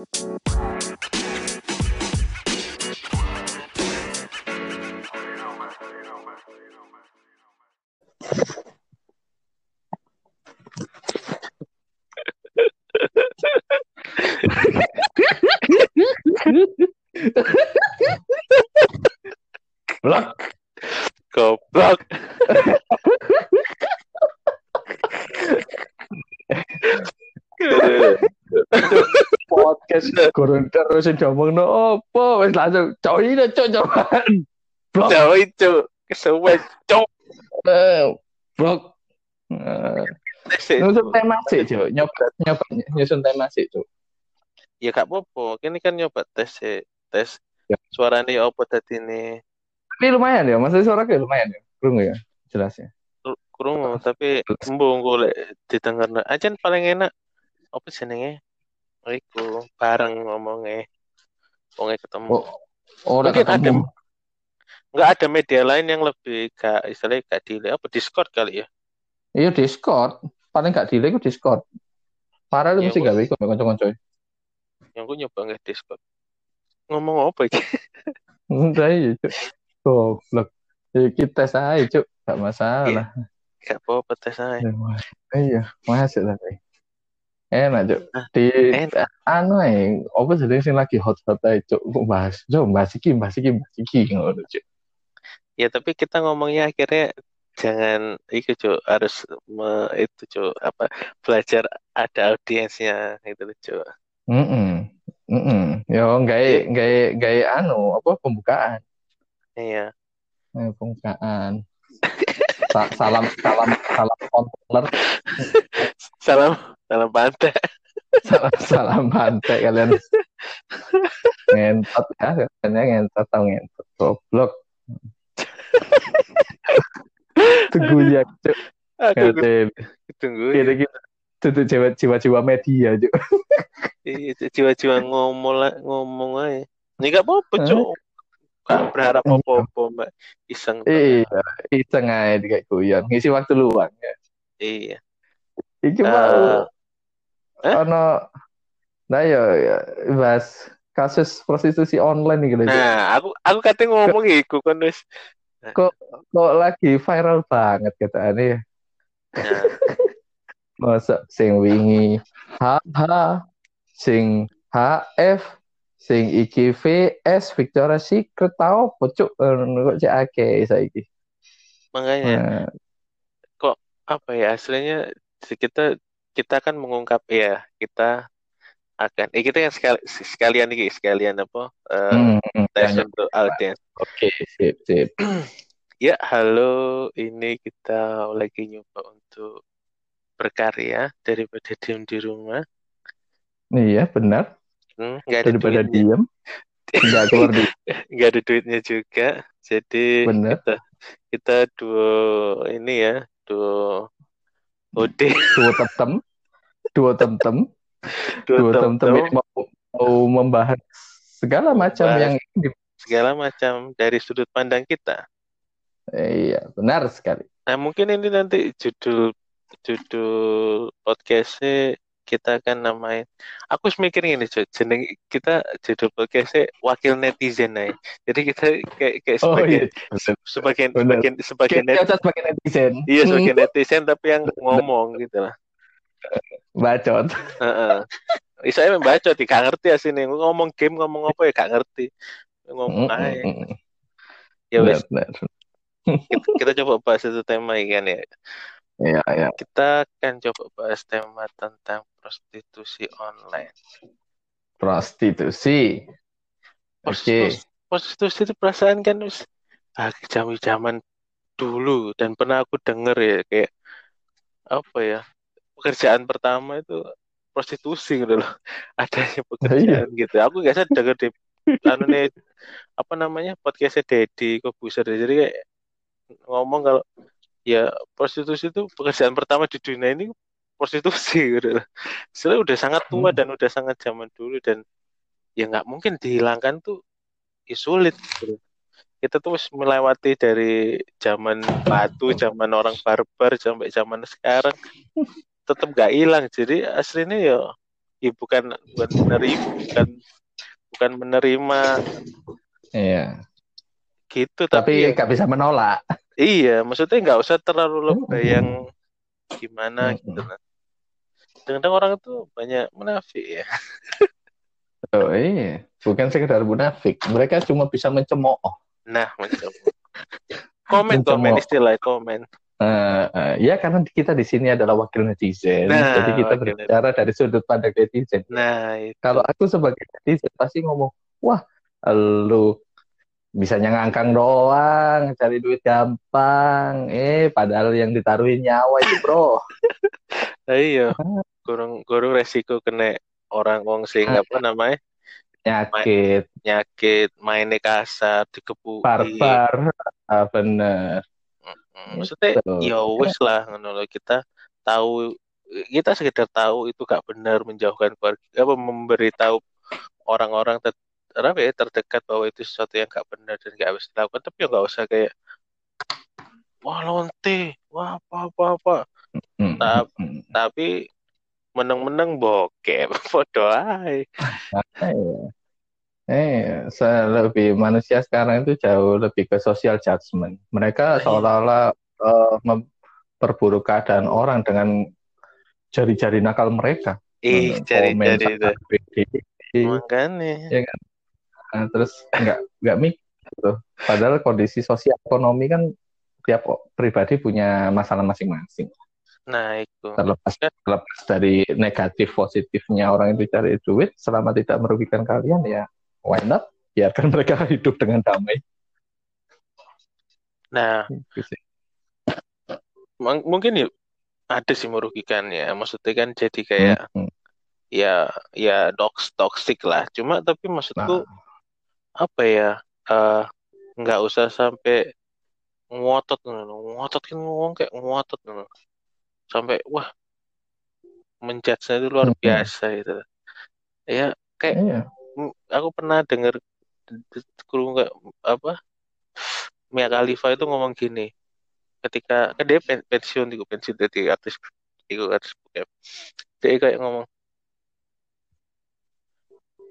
Blok. Kurang terus sing diomongno opo wis langsung coy ini cok cobaan blok. Jauh itu. Kesuwen, cok. Eh, blok. Eh, nyusun tema sih cok. Nyoba nyoba nyusun tema sih cok. Ya gak apa-apa. Ini kan nyoba tes sih. Tes Ya. suaranya ya apa tadi ini. tapi lumayan ya maksudnya suara kayak lumayan ya. Kurang ya jelasnya Kurung tapi embung golek didengar aja paling enak apa jenenge iku bareng ngomongnya. Wonge ketemu. Oh orang Mungkin ada ketemu nggak ada media lain yang lebih gak istilahnya gak delay apa Discord kali ya? Iya Discord. Paling gak delay ku Discord. Parah lu Iya, mesti gawe kok kanca-kanca yang gue nyoba nggak Discord. Ngomong apa iki? Udah ya, Cuk. Goblok. Ya kita tes aja, Cuk. Gak masalah. gak apa-apa tes aja Ya, Mas. Iya, masuk tapi. Enak, Cuk. Ah, Di enak. anu ae, apa jadi sing lagi hot-hot ae, Cuk. Kok bahas, Cuk, bahas iki, bahas iki, bahas iki ngono, Cuk. ya tapi kita ngomongnya akhirnya jangan itu cuy harus me- itu cuy apa belajar ada audiensnya gitu loh cuy Heeh. Heeh. Yo gawe gawe gawe anu, apa pembukaan. iya Eh, pembukaan. Sa- salam salam salam controller, salam salam pantai salam salam pantai kalian. Ngentot ya, katanya ngentot tau ngentot. Goblok. Tunggu ya, Cuk. Ngatain. tunggu Kita kita tutup jiwa jiwa media, Cuk. iya jiwa-jiwa ngomong lah ngomong aja ini gak apa-apa Hah? Berharap apa-apa mbak iseng Iya, iseng aja kayak guyon, ngisi waktu luang ya. iya Iki Eh, mau eh? ono nah ya, ya bahas kasus prostitusi online gitu. nah aku aku katanya ngomong iku kan wis Kok lagi viral banget katanya ya. nah, Masa sing wingi HH, sing HF, sing IGVS, Victoria's Secret tau pocuk kok cek akeh saiki. makanya Nah, apa ya aslinya kita kita kan mengungkap ya kita akan eh kita yang sekali, sekalian nih sekalian apa eh, hmm, tes ya, untuk audiens Oke, sip, sip. ya halo ini kita lagi nyoba untuk berkarya daripada diem di rumah Iya, benar. Hmm, nggak ada Daripada duitnya diem, nggak keluar di nggak ada duitnya juga jadi bener. kita kita duo ini ya duo OD Dua tem-tem, dua tem-tem, duo dua tem-tem mau, mau membahas segala macam Membahas. yang di- segala macam dari sudut pandang kita Eh, Iya, benar sekali. Nah, mungkin ini nanti judul judul podcastnya kita akan namain. Aku harus mikir ini, cuy. Jeneng kita judul podcastnya wakil netizen nih. Jadi kita kayak kayak Oh sebagai iya, benar. sebagian sebagian sebagian net, sebagai netizen. iya sebagian Hmm, netizen tapi yang ngomong gitu lah. bacot. Ih, saya membaca tidak ngerti asini ngomong game ngomong apa ya gak ngerti ngomong Mm, aja mm, mm. ya wes kita, kita coba bahas itu tema ya kan ya Iya, iya. kita akan coba bahas tema tentang prostitusi online Prostitusi. Oke. prostitusi, prostitusi itu perasaan kan ah zaman zaman dulu dan pernah aku denger ya kayak apa ya pekerjaan pertama itu prostitusi gitu loh adanya pekerjaan gitu aku gak sadar denger di anu nih apa namanya podcastnya Dedi Kobuser jadi kayak ngomong kalau ya prostitusi itu pekerjaan pertama di dunia ini prostitusi gitu. Sebenarnya udah sangat tua Hmm. dan udah sangat zaman dulu dan ya nggak mungkin dihilangkan tuh ya sulit gitu. Kita tuh harus melewati dari zaman batu, zaman orang barbar sampai zaman sekarang tetap nggak hilang. Jadi aslinya ya ya bukan bukan menerima bukan bukan menerima Iya. gitu Tapi ya- nggak bisa menolak. Iya maksudnya nggak usah terlalu lebay Mm-mm. yang gimana Mm-mm. gitu nah kadang orang itu banyak munafik ya Oh iya, bukan sekedar munafik. Mereka cuma bisa mencemooh. nah macam komen komen Mencemooh. istilah komen Eh, eh, ya karena kita di sini adalah wakil netizen, Nah, jadi kita berbicara dari sudut pandang netizen. nah itu Kalau aku sebagai netizen pasti ngomong, wah, lu bisanya ngangkang doang, cari duit gampang. Eh, padahal yang ditaruhin nyawa itu, bro. Nah, iya kurang kurang resiko kena orang wong sing Ah. apa namanya Nyakit, nyakit mainnya kasar dikepuki barbar, ah, bener. Maksudnya Gitu. ya wis lah ngono kita tahu kita sekedar tahu itu gak benar menjauhkan keluarga apa memberitahu orang-orang apa ya, terdekat bahwa itu sesuatu yang gak benar dan gak harus dilakukan tapi ya nggak usah kayak wah lonte wah apa apa apa Tap- tapi meneng-meneng bokep podo ae Iya. Eh, se- lebih manusia sekarang itu jauh lebih ke social judgment. Mereka Iya. seolah-olah eh, memperburuk keadaan orang dengan jari-jari nakal mereka. ih cari itu sangat pede. makanya Nah, terus nggak nggak mikir gitu. Padahal kondisi sosial ekonomi kan tiap pribadi punya masalah masing-masing. nah itu Terlepas terlepas dari negatif positifnya orang itu cari duit, selama tidak merugikan kalian ya why not? Biarkan mereka hidup dengan damai. nah Gitu mungkin ya ada sih merugikannya maksudnya kan jadi kayak Hmm, ya ya dox toxic lah cuma tapi Nah, maksudku apa ya eh, nggak usah sampai ngotot ngotot kan ngomong kayak ngotot sampai wah menjudge itu luar Hmm. biasa gitu ya kayak mm, aku pernah dengar kurung nggak apa Mia Khalifa itu ngomong gini ketika kan dia pen- pensiun itu pensiun dari artis itu artis dia kayak ngomong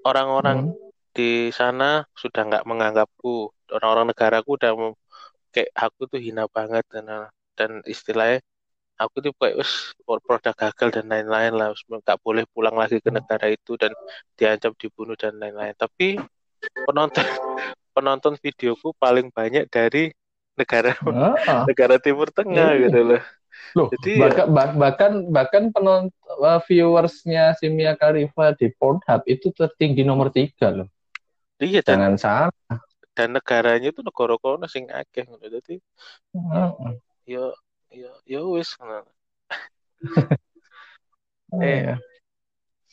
orang-orang Hmm. Di sana sudah nggak menganggapku. Orang-orang negaraku udah kayak aku tuh hina banget dan dan istilahnya aku tuh kayak wes produk gagal dan lain-lain lah. Nggak boleh pulang lagi ke negara itu dan diancam dibunuh dan lain-lain. Tapi penonton penonton videoku paling banyak dari negara Ah, negara Timur Tengah Iya. gitu loh. Loh, Jadi ya- bahkan bah- bahkan bahkan penonton viewersnya si Mia Khalifa di Pornhub itu tertinggi nomor tiga loh. Iya dan Jangan salah. dan negaranya itu negara kono sing akeh ngono jadi Ah, yo yo yo wes ngono. Eh,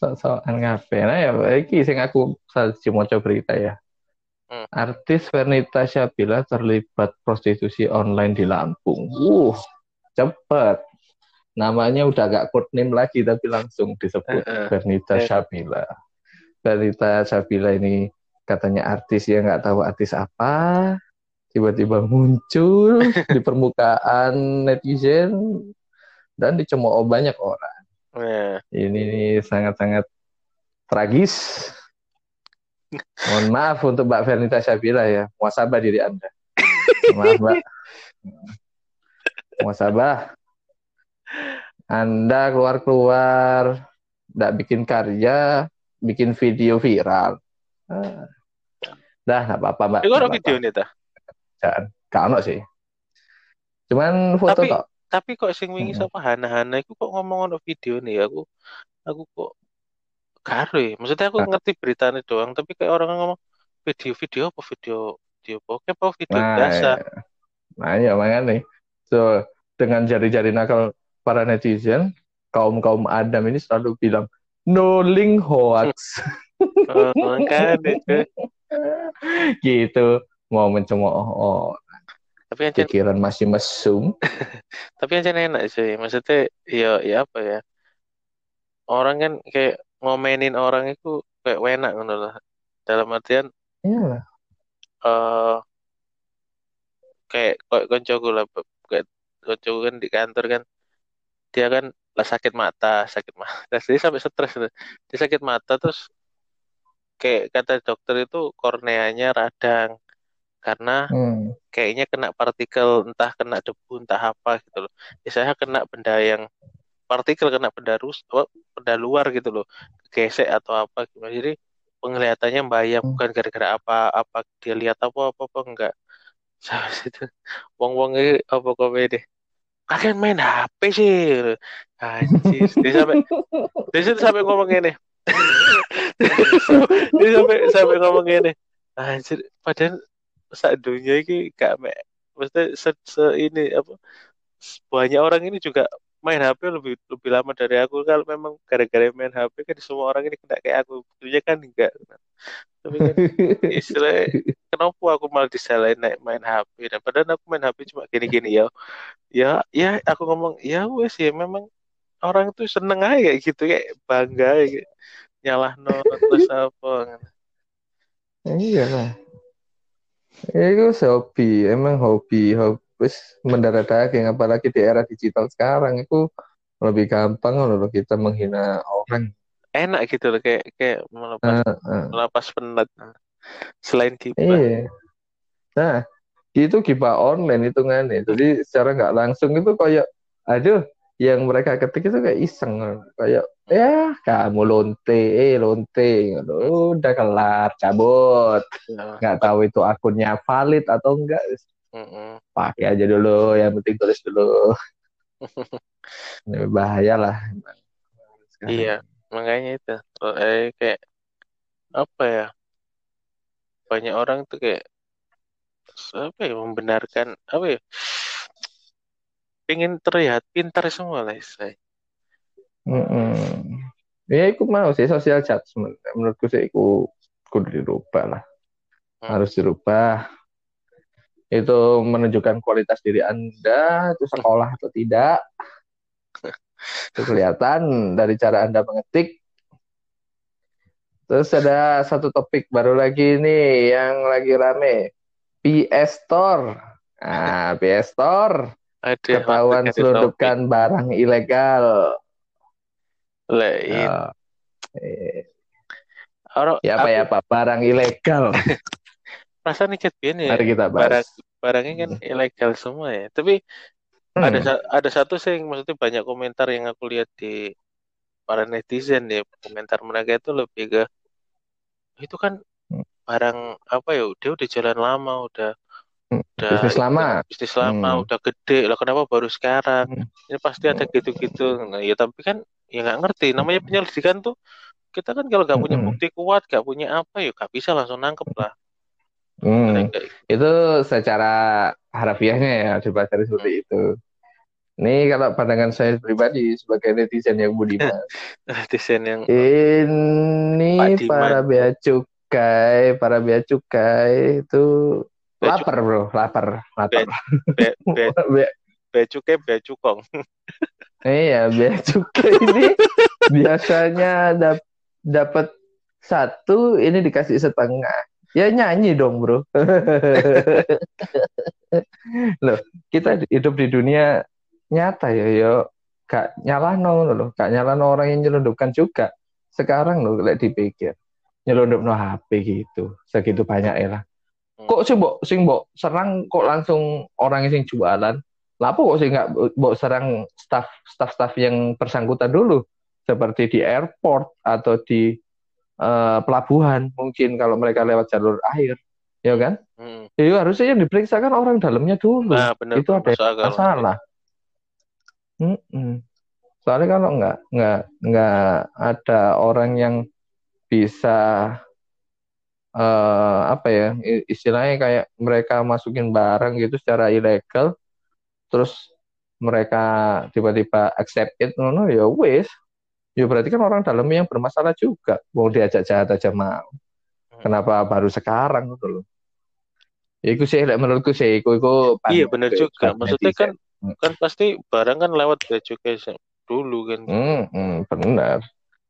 so-soan ngapain nah, ya iki sing aku saji maca berita ya. Hmm. Artis Vernita Syabila terlibat prostitusi online di Lampung. Uh, cepet. Namanya udah gak code name lagi tapi langsung disebut Heeh. Vernita Eh. Syabila. Vernita Syabila ini katanya artis ya nggak tahu artis apa, tiba-tiba muncul di permukaan netizen dan dicemooh banyak orang. Nah, Ini sangat-sangat tragis. Mohon maaf untuk Mbak Vernita Syabila ya. Muasabah diri Anda. Maaf, Mbak. Muasabah. Anda keluar-keluar, tidak bikin karya, bikin video viral. Ah. Dah, nggak apa-apa, Mbak. ada Nggak video nih ta. Jangan. Ono sih. Cuman foto Tapi- tok. Tapi kok sing wingi Mm-mm. sapa Hana-Hana iku kok ngomong ono video nih aku aku kok karo ya. Maksudnya aku Ah. ngerti beritanya doang, tapi kayak orang ngomong video-video apa video video bokep apa video Nah, biasa. ya. Nah, ya makanya. So, dengan jari-jari nakal para netizen, kaum-kaum Adam ini selalu bilang, no link hoax. Eh, makanya. gitu. Mau mencemooh oh, Tapi yang pikiran masih mesum. tapi yang enak sih. Maksudnya ya ya apa ya? Orang kan kayak ngomenin orang itu kayak enak ngono lah. Dalam artian Iya. eh kayak kayak koncoku lah kayak koncoku kan di kantor kan dia kan lah sakit mata sakit mata jadi sampai stres gitu. dia sakit mata terus kayak kata dokter itu korneanya radang. Karena Hmm. kayaknya kena partikel entah kena debu entah apa gitu loh. Ya saya kena benda yang partikel kena benda rus benda luar gitu loh. Gesek atau apa gitu. jadi penglihatannya bayang Hmm. bukan gara-gara apa apa dia lihat apa apa apa enggak. Sampai situ. Wong wong ini apa komen deh kalian main HP sih. Anjir dia sampai dia sampai ngomong gini dia sampai sampai ngomong gini anjir padahal saat dunia ini gak me maksudnya se, se ini apa banyak orang ini juga main HP lebih lebih lama dari aku. Kalau memang gara-gara main HP kan semua orang ini kena kayak aku. Tentunya kan enggak. Tapi kan istilahnya kenapa aku malah disalahin naik main HP dan padahal aku main HP cuma gini-gini ya ya ya aku ngomong ya wes ya memang orang itu seneng aja gitu kayak bangga kayak nyalah no terus apa Iya lah. Ya, itu hobi, emang hobi, hobi mendarat daging, apalagi di era digital sekarang itu lebih gampang loh kita menghina orang. enak gitu loh kayak kayak melepas Uh, uh. melepas penat selain kita Iya. Nah, itu gibah online hitungannya. Jadi secara nggak langsung itu kayak, aduh, yang mereka ketik itu kayak iseng, kayak ya kamu lonte, eh lonte, udah kelar, cabut. Ya, Nggak tahu itu akunnya valid atau enggak, mm-mm. pakai aja dulu. Yang penting tulis dulu. Ini bahaya lah. Sekarang. Iya, makanya itu. Eh, kayak apa ya? Banyak orang tuh kayak apa ya membenarkan apa ya? Pengen terlihat pintar semua lah saya. Mm-mm. Ya, aku mau sih social judgment. Menurutku sih, aku kudu dirubah lah. Hmm. Harus dirubah. Itu menunjukkan kualitas diri Anda, itu sekolah atau tidak. Itu kelihatan dari cara Anda mengetik. Terus ada satu topik baru lagi nih yang lagi rame. PS Store. Nah, PS Store Ada ketahuan selundupkan barang ilegal. topik. Lah, ini Ya, eh, orang ya apa aku ya apa barang ilegal. perasaan nih biyen ya Mari kita barang bahas. barangnya kan ilegal semua ya. Tapi ada Hmm. sa- ada satu sih maksudnya banyak komentar yang aku lihat di para netizen ya komentar mereka itu lebih ke itu kan Hmm. barang apa ya dia udah jalan lama udah Hmm. Udah Bisnis lama. bisnis lama Hmm. udah gede lah kenapa baru sekarang Hmm. ini pasti ada gitu-gitu nah ya tapi kan ya nggak ngerti namanya penyelidikan tuh kita kan kalau nggak punya Hmm. bukti kuat nggak punya apa ya nggak bisa langsung nangkep lah Hmm. Kayak- Itu secara harafiahnya ya dipelajari seperti itu. Ini kalau pandangan saya pribadi sebagai netizen yang budiman. netizen yang Ini para bea cukai, para bea cukai itu lapar bro, lapar, lapar. be, be, Bea- be cukai be cukong Iya, bea cukai ini biasanya dap- dapat satu, ini dikasih setengah. Ya nyanyi dong bro. Loh, kita hidup di dunia nyata ya, yo gak nyalano loh, gak nyalano orang yang nyelundupkan juga. Sekarang loh, lek dipikir nyelundupno HP gitu, segitu banyak ya lah. Kok sih mbok sing mbok serang kok langsung orang yang jualan? Lapo kok sih nggak mbok serang staff staff staff yang bersangkutan dulu, seperti di airport atau di eh, pelabuhan mungkin kalau mereka lewat jalur air, ya kan? Hmm. Ya harusnya yang diperiksa kan orang dalamnya dulu. Nah, bener itu ada masalah. Soalnya kalau nggak nggak nggak ada orang yang bisa eh, apa ya istilahnya kayak mereka masukin barang gitu secara ilegal, terus mereka tiba-tiba accept it, no, no, ya wes, ya berarti kan orang dalamnya yang bermasalah juga. Mau diajak jahat aja mau. Hmm. Kenapa baru sekarang gitu loh? Ya, Iku sih, menurutku sih, iku iku Iya gue juga. Maksudnya kan kan pasti barang kan lewat bea cukai se- dulu kan. Hmm, hmm, benar.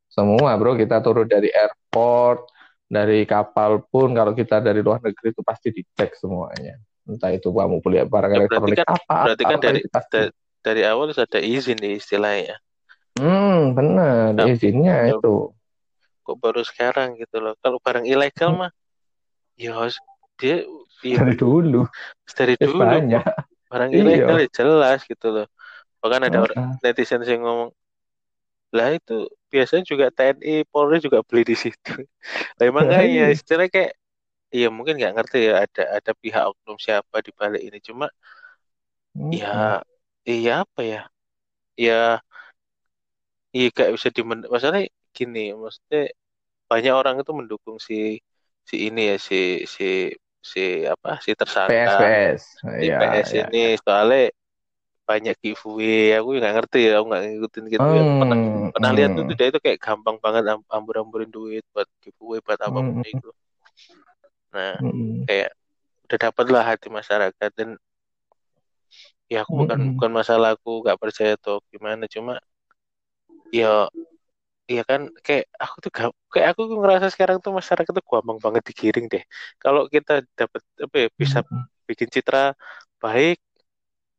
Semua bro, kita turun dari airport, dari kapal pun, kalau kita dari luar negeri itu pasti dicek semuanya. Entah itu kamu beli barang Ya, elektronik kan apa, berarti kan apa dari da- dari awal sudah ada izin nih istilahnya. Hmm, benar. Tapi Izinnya ya, itu. kok baru sekarang gitu loh. Kalau barang ilegal Hmm, mah, ya dia ya Dari dulu. dari dulu banyak. barang Iya. ilegal ya jelas gitu loh. Bahkan ada orang netizen yang ngomong, lah itu biasanya juga TNI, Polri juga beli di situ. Lah emang Nah, kayak ya istilahnya kayak Iya mungkin nggak ngerti ya ada ada pihak oknum siapa di balik ini cuma Mm-mm. ya iya apa ya ya iya gak bisa dimen maksudnya gini maksudnya banyak orang itu mendukung si si ini ya si si si apa si tersangka PS, PS. si Ya, PS ya, ini ya. soalnya banyak giveaway. Aku nggak ngerti ya aku nggak ngikutin gitu ya. Pernah Hmm, pernah lihat tuh hmm, tuh dia itu kayak gampang banget am- ambur-amburin duit buat giveaway buat apa pun hmm, itu nah hmm, kayak udah dapet lah hati masyarakat dan ya aku bukan hmm, bukan masalah aku nggak percaya atau gimana cuma ya ya kan kayak aku tuh gak, kayak aku tuh ngerasa sekarang tuh masyarakat tuh gampang banget digiring deh. Kalau kita dapat apa ya bisa hmm, bikin citra baik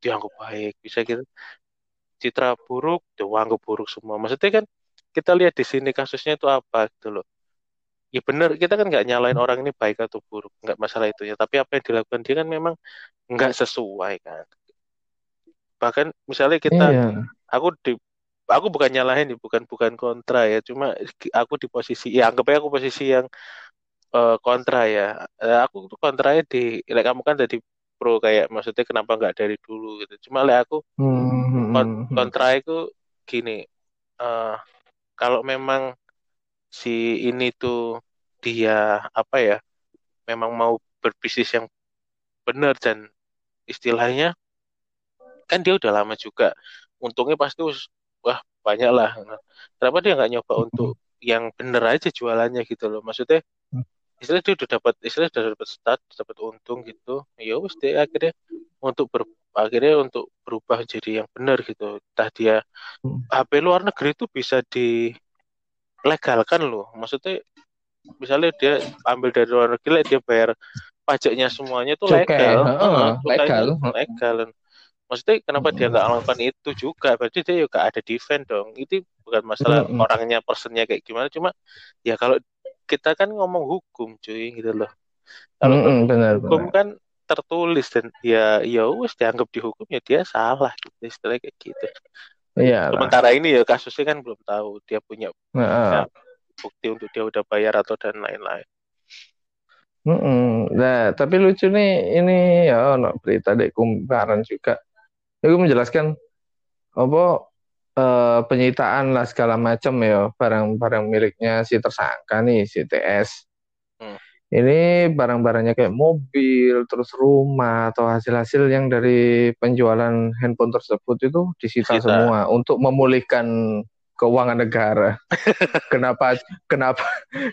dianggap baik. Bisa gitu citra buruk dianggap buruk semua. Maksudnya kan kita lihat di sini kasusnya itu apa gitu loh. Ya bener kita kan nggak nyalain orang ini baik atau buruk nggak masalah itu ya. Tapi apa yang dilakukan dia kan memang nggak sesuai kan. Bahkan misalnya kita Iya. aku di aku bukan nyalahin nih, bukan bukan kontra ya. Cuma aku di posisi ya anggap aja aku posisi yang eh, kontra ya. Eh, aku tuh kontranya di like, kamu kan jadi pro kayak maksudnya kenapa nggak dari dulu gitu. Cuma like, aku Hmm, hmm, kon- hmm, hmm. kontra itu gini eh, kalau memang si ini tuh dia apa ya memang mau berbisnis yang benar dan istilahnya kan dia udah lama juga. Untungnya pasti wah banyak lah kenapa dia nggak nyoba untuk yang bener aja jualannya gitu loh. Maksudnya istilah dia udah dapat istilah udah dapat start dapat untung gitu. Ya dia akhirnya untuk ber, akhirnya untuk berubah jadi yang benar gitu. Entah dia Hmm. HP luar negeri itu bisa dilegalkan loh. Maksudnya misalnya dia ambil dari luar negeri dia bayar pajaknya semuanya itu Cukai, legal. cukainya legal. legal. Maksudnya kenapa dia nggak melakukan itu juga? Berarti dia juga ada defend dong. Itu bukan masalah orangnya personnya kayak gimana. Cuma ya kalau kita kan ngomong hukum cuy gitu loh kalau Mm-mm, benar, hukum benar. kan tertulis dan ya ya wes dianggap dihukum ya dia salah gitu istilahnya kayak gitu Iya sementara ini ya kasusnya kan belum tahu dia punya Heeh. bukti untuk dia udah bayar atau dan lain-lain. Nah, tapi lucu nih ini ya ono berita dek kemarin juga. Itu menjelaskan apa eh, penyitaan lah segala macam ya barang-barang miliknya si tersangka nih si TS. Hmm. Ini barang-barangnya kayak mobil, terus rumah atau hasil-hasil yang dari penjualan handphone tersebut itu disita Disita. semua untuk memulihkan keuangan negara. Kenapa kenapa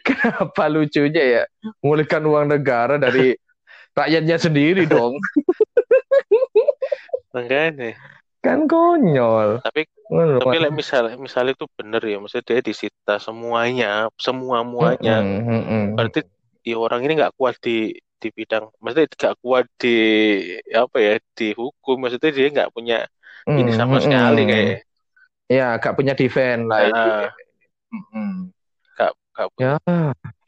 kenapa lucunya ya memulihkan uang negara dari rakyatnya sendiri dong. makanya Kan konyol. tapi Ngono, tapi like, misal misal itu bener ya maksudnya dia disita semuanya semua muanya Mm-mm, mm-mm. berarti ya orang ini nggak kuat di di bidang maksudnya nggak kuat di apa ya dihukum maksudnya dia nggak punya ini Mm, sama mm-mm. sekali kayak Ya, gak punya defend lah itu. Mm-mm. nggak nggak punya Ya,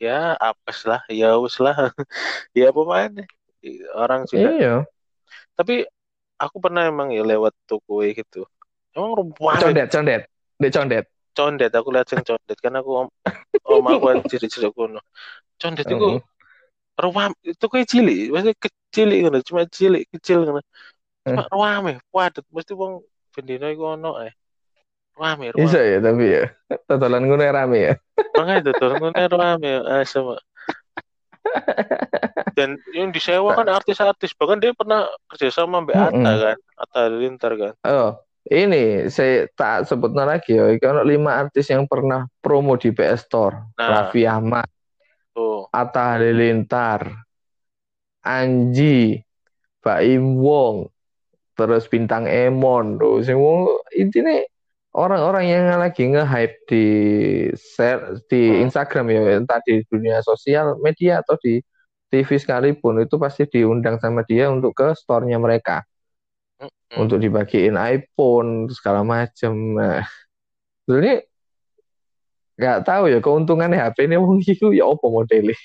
ya apes lah ya wes lah ya mana orang juga iya. tapi aku pernah emang ya lewat toko gitu. Emang rame Condet, condet. Dek condet. condet aku lihat sing condet. Kan aku om, om aku cilik-cilik kono condet itu ruam itu kayak cilik. Maksudnya kecil gitu cuma cilik kecil gitu cuma Eh. ruame. Padet mesti wong bendino iku ono eh ruame Bisa ruame ya, tapi ya. Totolan ngono ya rame ya. makanya itu tuh ngono ruame ah, sama dan yang disewa kan artis-artis bahkan dia pernah kerja sama Mbak Atta Mm-mm. kan Atta Halilintar kan Oh, ini saya tak sebutnya lagi ya. Kalau lima artis yang pernah promo di PS Store. nah Raffi Ahmad, tuh Atta Halilintar, Anji, Baim Wong, terus Bintang Emon. Tuh, wong intinya orang-orang yang lagi nge-hype di share di Hmm. Instagram ya, entah di dunia sosial media atau di TV sekalipun itu pasti diundang sama dia untuk ke store-nya mereka Mm-mm. untuk dibagiin iPhone segala macam. Nah, Sebenarnya nggak tahu ya keuntungannya HP ini wong itu ya apa modelnya.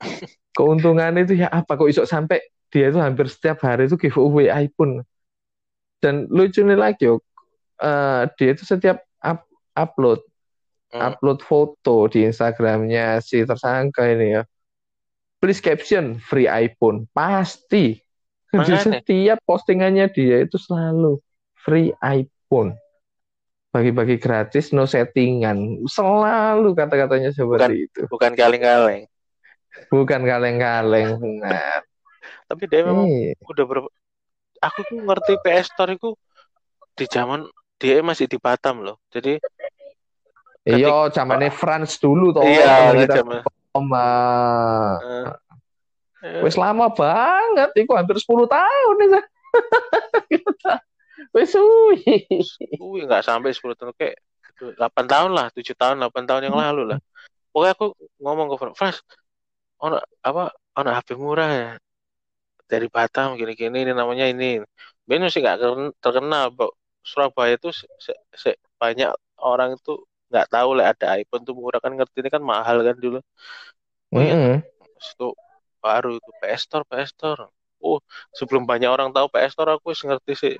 Keuntungannya itu ya apa kok iso sampai dia itu hampir setiap hari itu giveaway iPhone. Dan lucunya lagi yo, eh, dia itu setiap up- upload Hmm. upload foto di Instagramnya si tersangka ini ya. Please caption free iPhone pasti. Di setiap postingannya dia itu selalu free iPhone. Bagi-bagi gratis, no settingan. Selalu kata-katanya seperti itu. Bukan kaleng-kaleng. Bukan kaleng-kaleng. Nah, Tapi dia memang iya. udah berapa aku tuh ngerti PS Store itu di zaman dia masih di Batam loh. Jadi Iya, zamannya France dulu toh. iya zaman sama eh, eh, Wes lama banget, itu hampir 10 tahun nih. Wes suwi. wih, nggak sampai 10 tahun kayak 8 tahun lah, 7 tahun, 8 tahun yang lalu lah. Pokoknya aku ngomong ke Fran, Frans, ono apa ono HP murah ya dari Batam gini-gini ini namanya ini. Ben sih nggak terkenal. Surabaya itu se- se- banyak orang itu nggak tahu lah ada iPhone tuh murah kan ngerti ini kan mahal kan dulu. Oh iya, Mm-mm. itu baru itu PS Store, PS Store. Oh, sebelum banyak orang tahu PS Store aku ngerti sih.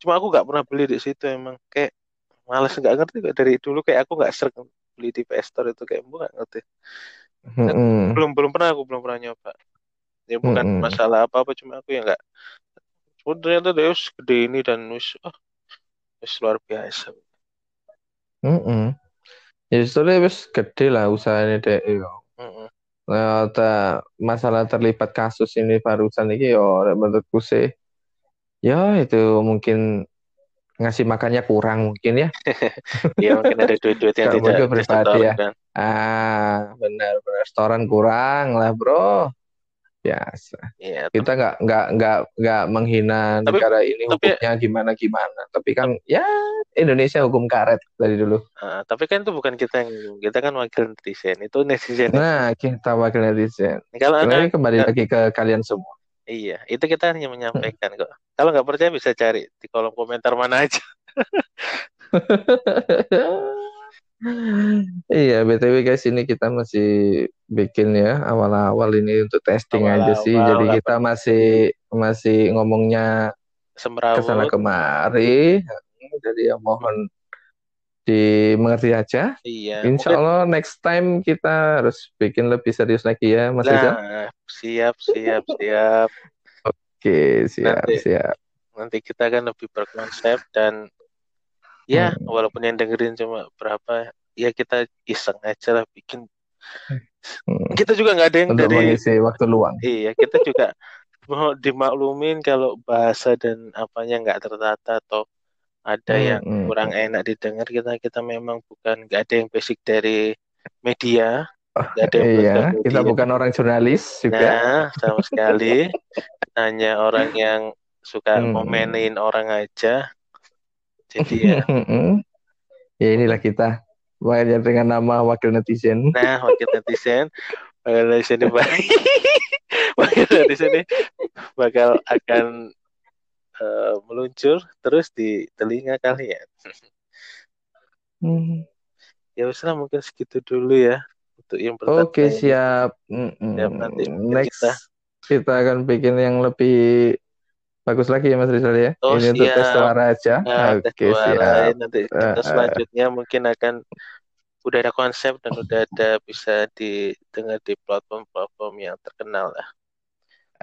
Cuma aku nggak pernah beli di situ emang kayak males nggak ngerti kok dari dulu kayak aku nggak sering beli di PS Store itu kayak nggak ngerti. Mm-mm. Belum belum pernah aku belum pernah nyoba. Ya bukan Mm-mm. masalah apa-apa cuma aku ya nggak. Oh, ternyata dia wis gede ini dan wis ah, wis luar biasa. Mm-mm. Ya soalnya wes gede lah usahanya deh. Yo. Mm-mm. Nah, ta- masalah terlibat kasus ini barusan ini yo menurutku sih ya itu mungkin ngasih makannya kurang mungkin ya. Ya mungkin ada duit-duit yang tidak pribadi ya. disetorkan. Ah, benar restoran kurang lah, Bro. Biasa. Iya, Kita nggak nggak nggak nggak menghina Tapi- negara ini tapi- hukumnya gimana gimana. Tapi kan ya Indonesia hukum karet dari dulu. Ah, tapi kan itu bukan kita yang kita kan wakil netizen itu netizen Nah, kita wakil netizen. kalau anda Kembali lagi ke kalian semua. iya itu kita hanya menyampaikan kok kalau nggak percaya bisa cari di kolom komentar mana aja Iya, BTW guys, ini kita masih bikin ya awal-awal ini untuk testing aja sih. Awal-awal, Jadi apa- kita masih masih ngomongnya ke sana semrawut kemari. Jadi ya mohon dimengerti aja. iya Insya mungkin Allah next time kita harus bikin lebih serius lagi ya, Mas Rizal. nah siap siap siap Oke, siap, Nanti. siap. nanti kita akan lebih berkonsep dan ya Hmm. walaupun yang dengerin cuma berapa ya kita iseng aja lah bikin Hmm. kita juga nggak ada yang Untuk dari mengisi waktu luang. Iya, kita juga mau dimaklumin kalau bahasa dan apanya nggak tertata atau ada Hmm, yang hmm, kurang enak didengar kita kita memang bukan nggak ada yang basic dari media, nggak ada yang Iya, kita bukan orang jurnalis juga. Nah, sama sekali hanya orang yang suka Hmm. orang aja. Jadi ya, Ya inilah kita. Makanya dengan nama wakil netizen. nah wakil netizen, wakil netizen ini wakil netizen ini bakal akan eh, meluncur terus di telinga kalian. Hmm. Ya wes lah mungkin segitu dulu ya untuk yang pertama. Oke, siap. Siap, nanti Next kita- kita akan bikin yang lebih bagus lagi ya Mas Rizal ya. Oh, Ini untuk tes suara aja. Nah, Oke, suara siap. nanti Eh, kita eh. selanjutnya mungkin akan udah ada konsep dan udah ada bisa didengar di platform-platform yang terkenal lah.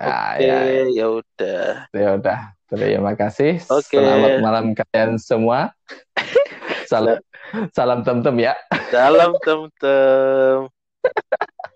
Ah, Oke, ya, ya udah. ya udah. Terima kasih. Oke. Selamat malam kalian semua. Salam salam tem-tem ya. Salam tem-tem.